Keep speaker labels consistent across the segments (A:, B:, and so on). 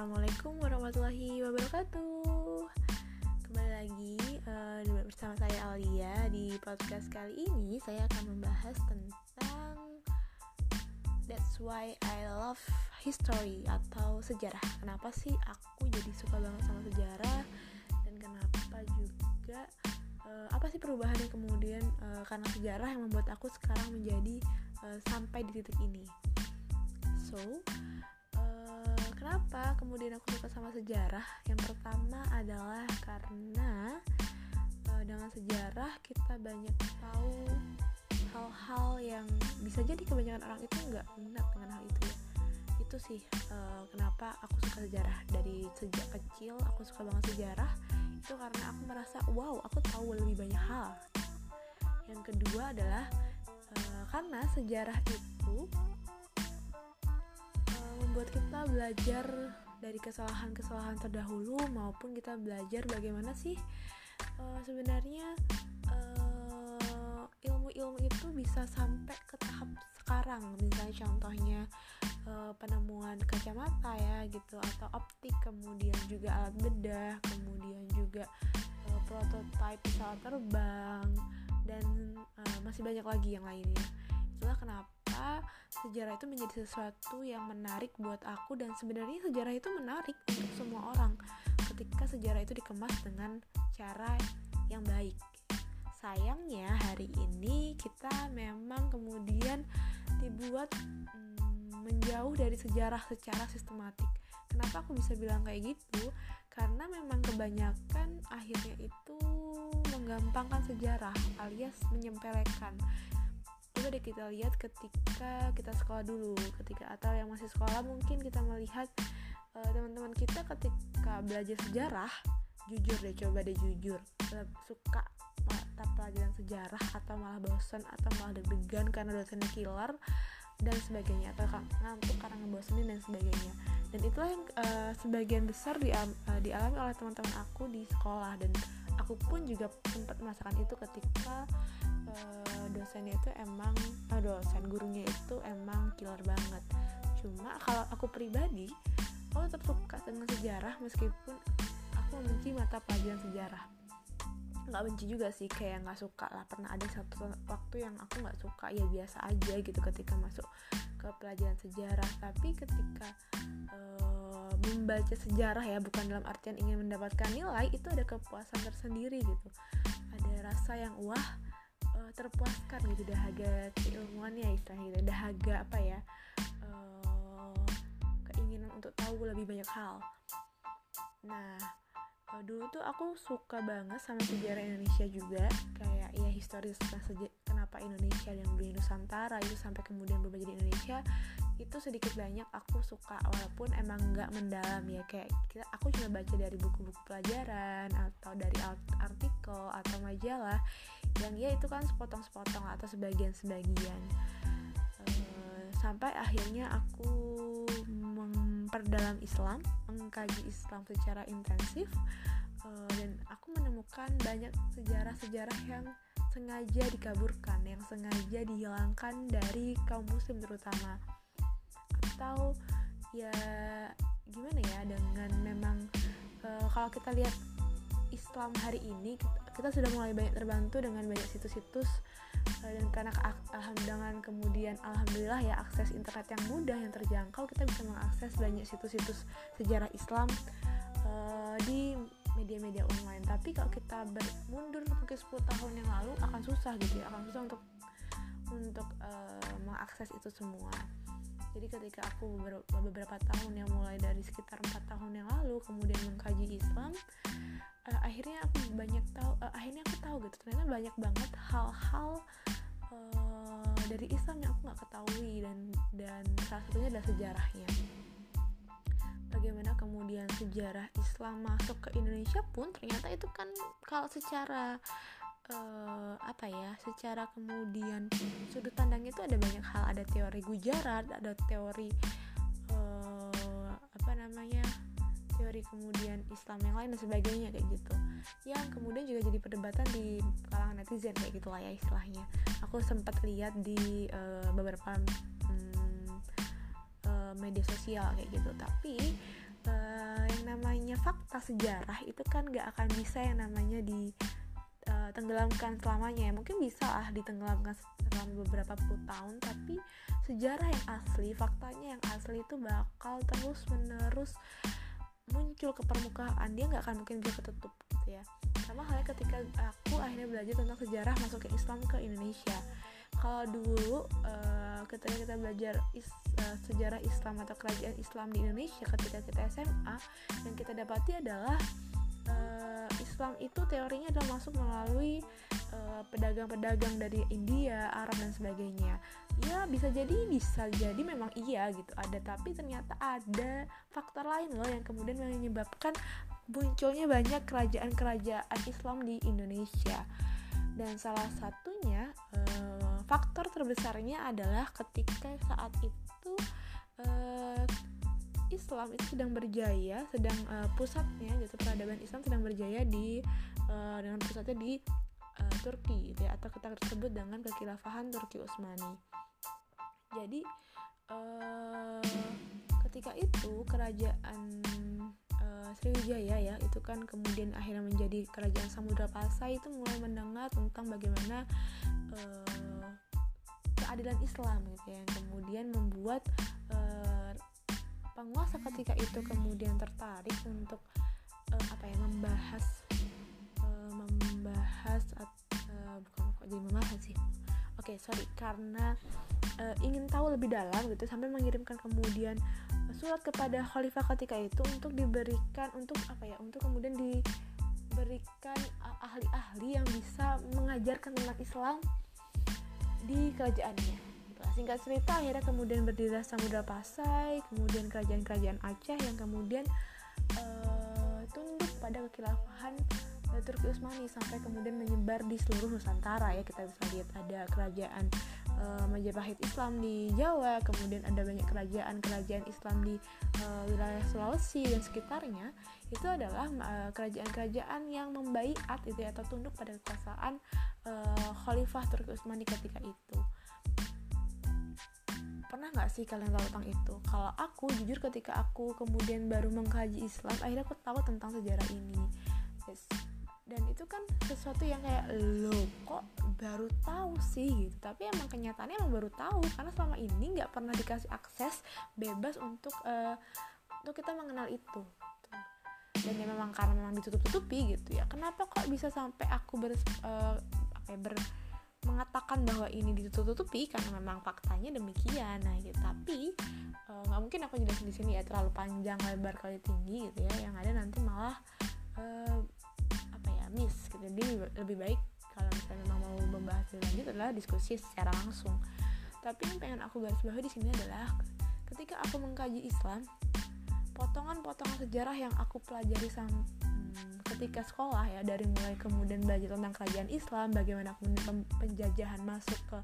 A: Assalamualaikum warahmatullahi wabarakatuh. Kembali lagi uh, bersama saya Alia. Di podcast kali ini saya akan membahas tentang That's why I love history atau sejarah. Kenapa sih aku jadi suka banget sama sejarah? Dan kenapa juga uh, Apa sih perubahannya kemudian uh, Karena sejarah yang membuat aku sekarang menjadi uh, Sampai di titik ini? So kenapa kemudian aku suka sama sejarah? Yang pertama adalah karena uh, dengan sejarah kita banyak tahu hal-hal yang bisa jadi kebanyakan orang itu nggak minat dengan hal itu. Ya itu sih uh, kenapa aku suka sejarah dari sejak kecil aku suka banget sejarah. Itu karena aku merasa wow aku tahu lebih banyak hal. Yang kedua adalah uh, karena sejarah itu membuat kita belajar dari kesalahan-kesalahan terdahulu maupun kita belajar bagaimana sih uh, sebenarnya uh, ilmu-ilmu itu bisa sampai ke tahap sekarang. Misalnya contohnya uh, penemuan kacamata ya gitu atau optik kemudian juga alat bedah kemudian juga uh, prototipe pesawat terbang dan uh, masih banyak lagi yang lainnya. Itulah kenapa sejarah itu menjadi sesuatu yang menarik buat aku dan sebenarnya sejarah itu menarik untuk semua orang ketika sejarah itu dikemas dengan cara yang baik. Sayangnya hari ini kita memang kemudian dibuat hmm, menjauh dari sejarah secara sistematik. Kenapa aku bisa bilang kayak gitu? Karena memang kebanyakan akhirnya itu menggampangkan sejarah alias menyempelekan coba deh kita lihat ketika kita sekolah dulu. Ketika atau yang masih sekolah mungkin kita melihat uh, teman-teman kita ketika belajar sejarah jujur deh coba deh jujur. Suka mata pelajaran sejarah atau malah bosan atau malah deg-degan karena dosennya killer dan sebagainya. Atau ngantuk karena ngebosenin dan sebagainya. Dan itulah yang uh, sebagian besar di, uh, dialami oleh teman-teman aku di sekolah. Dan aku pun juga sempat merasakan itu ketika uh, dosennya itu emang uh, dosen gurunya itu emang killer banget. Cuma kalau aku pribadi aku tetap suka dengan sejarah meskipun aku membenci mata pelajaran sejarah. Nggak benci juga sih kayak nggak suka lah. Pernah ada satu waktu yang aku nggak suka ya biasa aja gitu ketika masuk ke pelajaran sejarah. Tapi ketika uh, membaca sejarah ya bukan dalam artian ingin mendapatkan nilai itu ada kepuasan tersendiri gitu. Ada rasa yang wah uh, terpuaskan gitu dahaga keilmuannya istilahnya gitu dahaga apa ya uh, keinginan untuk tahu lebih banyak hal. Nah uh, dulu tuh aku suka banget sama sejarah Indonesia juga kayak ya historis kenapa Indonesia dan dunia Nusantara itu sampai kemudian berubah jadi Indonesia itu sedikit banyak aku suka walaupun emang nggak mendalam ya. Kayak kita aku cuma baca dari buku-buku pelajaran atau dari artikel atau majalah yang ya itu kan sepotong-sepotong atau sebagian-sebagian. Uh, sampai akhirnya aku memperdalam Islam mengkaji Islam secara intensif uh, dan aku menemukan banyak sejarah-sejarah yang sengaja dikaburkan yang sengaja dihilangkan dari kaum muslim terutama atau ya gimana ya dengan memang uh, kalau kita lihat Islam hari ini kita sudah mulai banyak terbantu dengan banyak situs-situs uh, dan karena dengan kemudian alhamdulillah ya akses internet yang mudah yang terjangkau kita bisa mengakses banyak situs-situs sejarah Islam uh, di media-media online. Tapi kalau kita bermundur mungkin 10 tahun yang lalu akan susah gitu ya akan susah untuk untuk uh, mengakses itu semua jadi ketika aku beberapa tahun yang mulai dari sekitar empat tahun yang lalu kemudian mengkaji Islam uh, akhirnya aku banyak tahu uh, akhirnya aku tahu gitu ternyata banyak banget hal-hal uh, dari Islam yang aku nggak ketahui dan dan salah satunya adalah sejarahnya. Bagaimana kemudian sejarah Islam masuk ke Indonesia pun ternyata itu kan kalau secara uh, apa ya secara kemudian sudut pandang itu ada banyak hal. Ada teori Gujarat ada teori uh, apa namanya teori kemudian Islam yang lain dan sebagainya kayak gitu. Yang kemudian juga jadi perdebatan di kalangan netizen kayak gitulah ya istilahnya. Aku sempat lihat di uh, beberapa hmm, uh, media sosial kayak gitu. Tapi uh, yang namanya fakta sejarah itu kan gak akan bisa yang namanya di tenggelamkan selamanya ya. Mungkin bisa lah ditenggelamkan selama beberapa puluh tahun tapi sejarah yang asli faktanya yang asli itu bakal terus menerus muncul ke permukaan. Dia nggak akan mungkin bisa ketutup gitu ya. Sama halnya ketika aku akhirnya belajar tentang sejarah masuk ke Islam ke Indonesia. Kalau dulu uh, ketika kita belajar is, uh, sejarah Islam atau kerajaan Islam di Indonesia ketika kita SMA yang kita dapati adalah Islam itu teorinya adalah masuk melalui pedagang-pedagang uh, dari India, Arab dan sebagainya. Ya bisa jadi bisa jadi memang iya gitu ada tapi ternyata ada faktor lain loh yang kemudian menyebabkan munculnya banyak kerajaan-kerajaan Islam di Indonesia. Dan salah satunya uh, faktor terbesarnya adalah ketika saat itu uh, Islam itu sedang berjaya, sedang uh, pusatnya gitu peradaban Islam sedang berjaya di uh, dengan pusatnya di uh, Turki gitu ya atau kita tersebut dengan kekhilafahan Turki Utsmani. Jadi uh, ketika itu kerajaan uh, Sriwijaya ya itu kan kemudian akhirnya menjadi kerajaan Samudra Pasai itu mulai mendengar tentang bagaimana uh, keadilan Islam gitu ya yang kemudian membuat penguasa ketika itu kemudian tertarik untuk uh, apa ya membahas uh, membahas uh, bukan kok jadi membahas sih? Oke okay, sorry karena uh, ingin tahu lebih dalam gitu sampai mengirimkan kemudian surat kepada khalifah ketika itu untuk diberikan untuk apa ya untuk kemudian diberikan ahli-ahli yang bisa mengajarkan tentang Islam di kerajaannya singkat cerita akhirnya kemudian berdirilah Samudra Pasai kemudian kerajaan-kerajaan Aceh yang kemudian uh, tunduk pada kekhilafahan Turki Utsmani sampai kemudian menyebar di seluruh Nusantara ya. Kita bisa lihat ada kerajaan uh, Majapahit Islam di Jawa kemudian ada banyak kerajaan-kerajaan Islam di uh, wilayah Sulawesi dan sekitarnya. Itu adalah kerajaan-kerajaan uh, yang membaiat itu ya, atau tunduk pada kekuasaan Khalifah Turki Utsmani ketika itu pernah nggak sih kalian tahu tentang itu? Kalau aku jujur ketika aku kemudian baru mengkaji Islam akhirnya aku tahu tentang sejarah ini. Yes. dan itu kan sesuatu yang kayak lo kok baru tahu sih? Gitu. Tapi emang kenyataannya emang baru tahu karena selama ini nggak pernah dikasih akses bebas untuk uh, untuk kita mengenal itu. Dan ya memang karena memang ditutup-tutupi gitu ya. Kenapa kok bisa sampai aku ber uh, apa ya, ber mengatakan bahwa ini ditutup-tutupi karena memang faktanya demikian. Nah gitu. Tapi eh, nggak uh, mungkin aku jelasin di sini ya terlalu panjang lebar kali tinggi gitu ya. Yang ada nanti malah uh, apa ya miss gitu. Jadi lebih baik kalau misalnya memang mau membahas lebih lanjut adalah diskusi secara langsung. Tapi yang pengen aku garis bawahi di sini adalah ketika aku mengkaji Islam potongan-potongan sejarah yang aku pelajari sampai ketika sekolah ya dari mulai kemudian belajar tentang kerajaan Islam bagaimana kemudian penjajahan masuk ke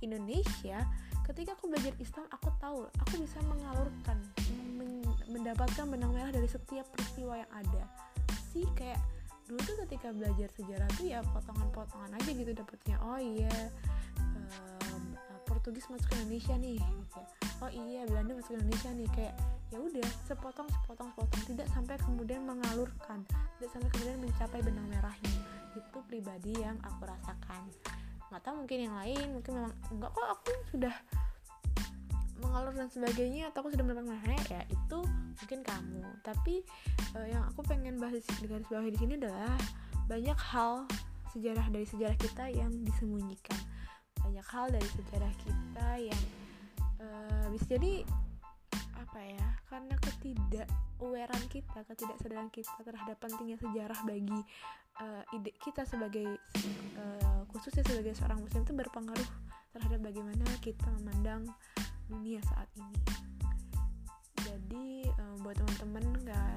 A: Indonesia ketika aku belajar Islam aku tahu aku bisa mengalurkan men mendapatkan benang merah dari setiap peristiwa yang ada. Sih kayak dulu tuh ketika belajar sejarah tuh ya potongan-potongan aja gitu dapetnya oh iya um, Portugis masuk ke Indonesia nih gitu. Oh iya Belanda masuk ke Indonesia nih kayak ya udah sepotong sepotong sepotong. Tidak sampai kemudian mengalurkan tidak sampai kemudian mencapai benang merahnya. Itu pribadi yang aku rasakan. Nggak tahu mungkin yang lain mungkin memang enggak kok aku sudah mengalur dan sebagainya atau aku sudah benang merahnya ya itu mungkin kamu. Tapi uh, yang aku pengen bahas di garis bawah di sini adalah banyak hal sejarah dari sejarah kita yang disembunyikan banyak hal dari sejarah kita yang uh, bisa jadi apa ya karena ketidakueran kita ketidaksadaran kita terhadap pentingnya sejarah bagi uh, ide kita sebagai uh, khususnya sebagai seorang muslim itu berpengaruh terhadap bagaimana kita memandang dunia saat ini. Jadi uh, buat teman-teman nggak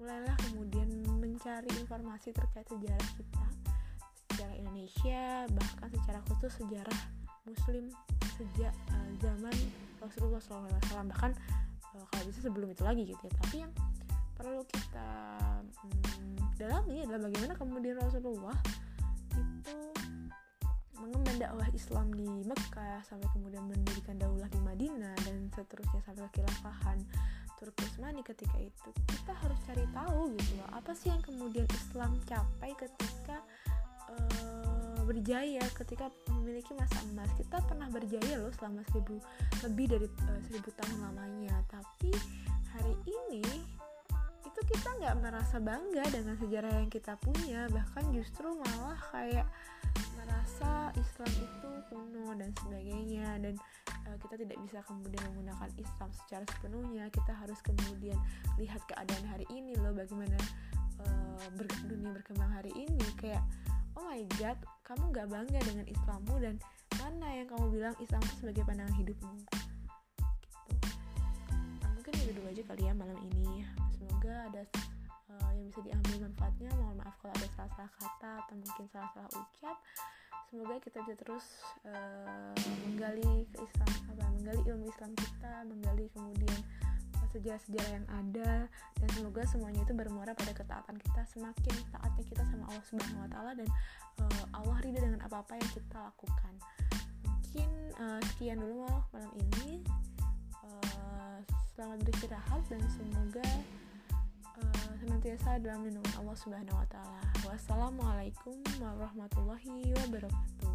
A: mulailah kemudian mencari informasi terkait sejarah kita sejarah Indonesia bahkan secara khusus sejarah muslim sejak uh, zaman Rasulullah SAW. Bahkan uh, kalau bisa sebelum itu lagi gitu ya. Tapi yang perlu kita hmm, dalami adalah bagaimana kemudian Rasulullah itu mengemban dakwah Islam di Mekah sampai kemudian mendirikan daulah di Madinah dan seterusnya sampai ke khilafahan Turki Utsmani ketika itu. Kita harus cari tahu gitu loh apa sih yang kemudian Islam capai ketika uh, berjaya ketika memiliki masa emas. Kita pernah berjaya loh selama seribu lebih dari uh, seribu tahun lamanya. Tapi hari ini itu kita nggak merasa bangga dengan sejarah yang kita punya. Bahkan justru malah kayak merasa Islam itu kuno dan sebagainya. Dan uh, kita tidak bisa kemudian menggunakan Islam secara sepenuhnya. Kita harus kemudian lihat keadaan hari ini loh. Bagaimana uh, ber dunia berkembang hari ini. Kayak oh my god kamu nggak bangga dengan Islammu dan mana yang kamu bilang Islam itu sebagai pandangan hidupmu? Gitu. Nah, mungkin itu dulu aja kali ya malam ini. Semoga ada uh, yang bisa diambil manfaatnya. Mohon maaf kalau ada salah-salah kata atau mungkin salah-salah ucap. Semoga kita bisa terus uh, menggali ke Islam apa menggali ilmu Islam kita menggali kemudian sejarah-sejarah yang ada dan semoga semuanya itu bermuara pada ketaatan kita semakin taatnya kita sama Allah Subhanahu Wa Taala dan uh, Allah ridho dengan apa-apa yang kita lakukan mungkin uh, sekian dulu malam ini uh, selamat beristirahat dan semoga uh, senantiasa dalam lindungan Allah Subhanahu wa taala. Wassalamualaikum warahmatullahi wabarakatuh.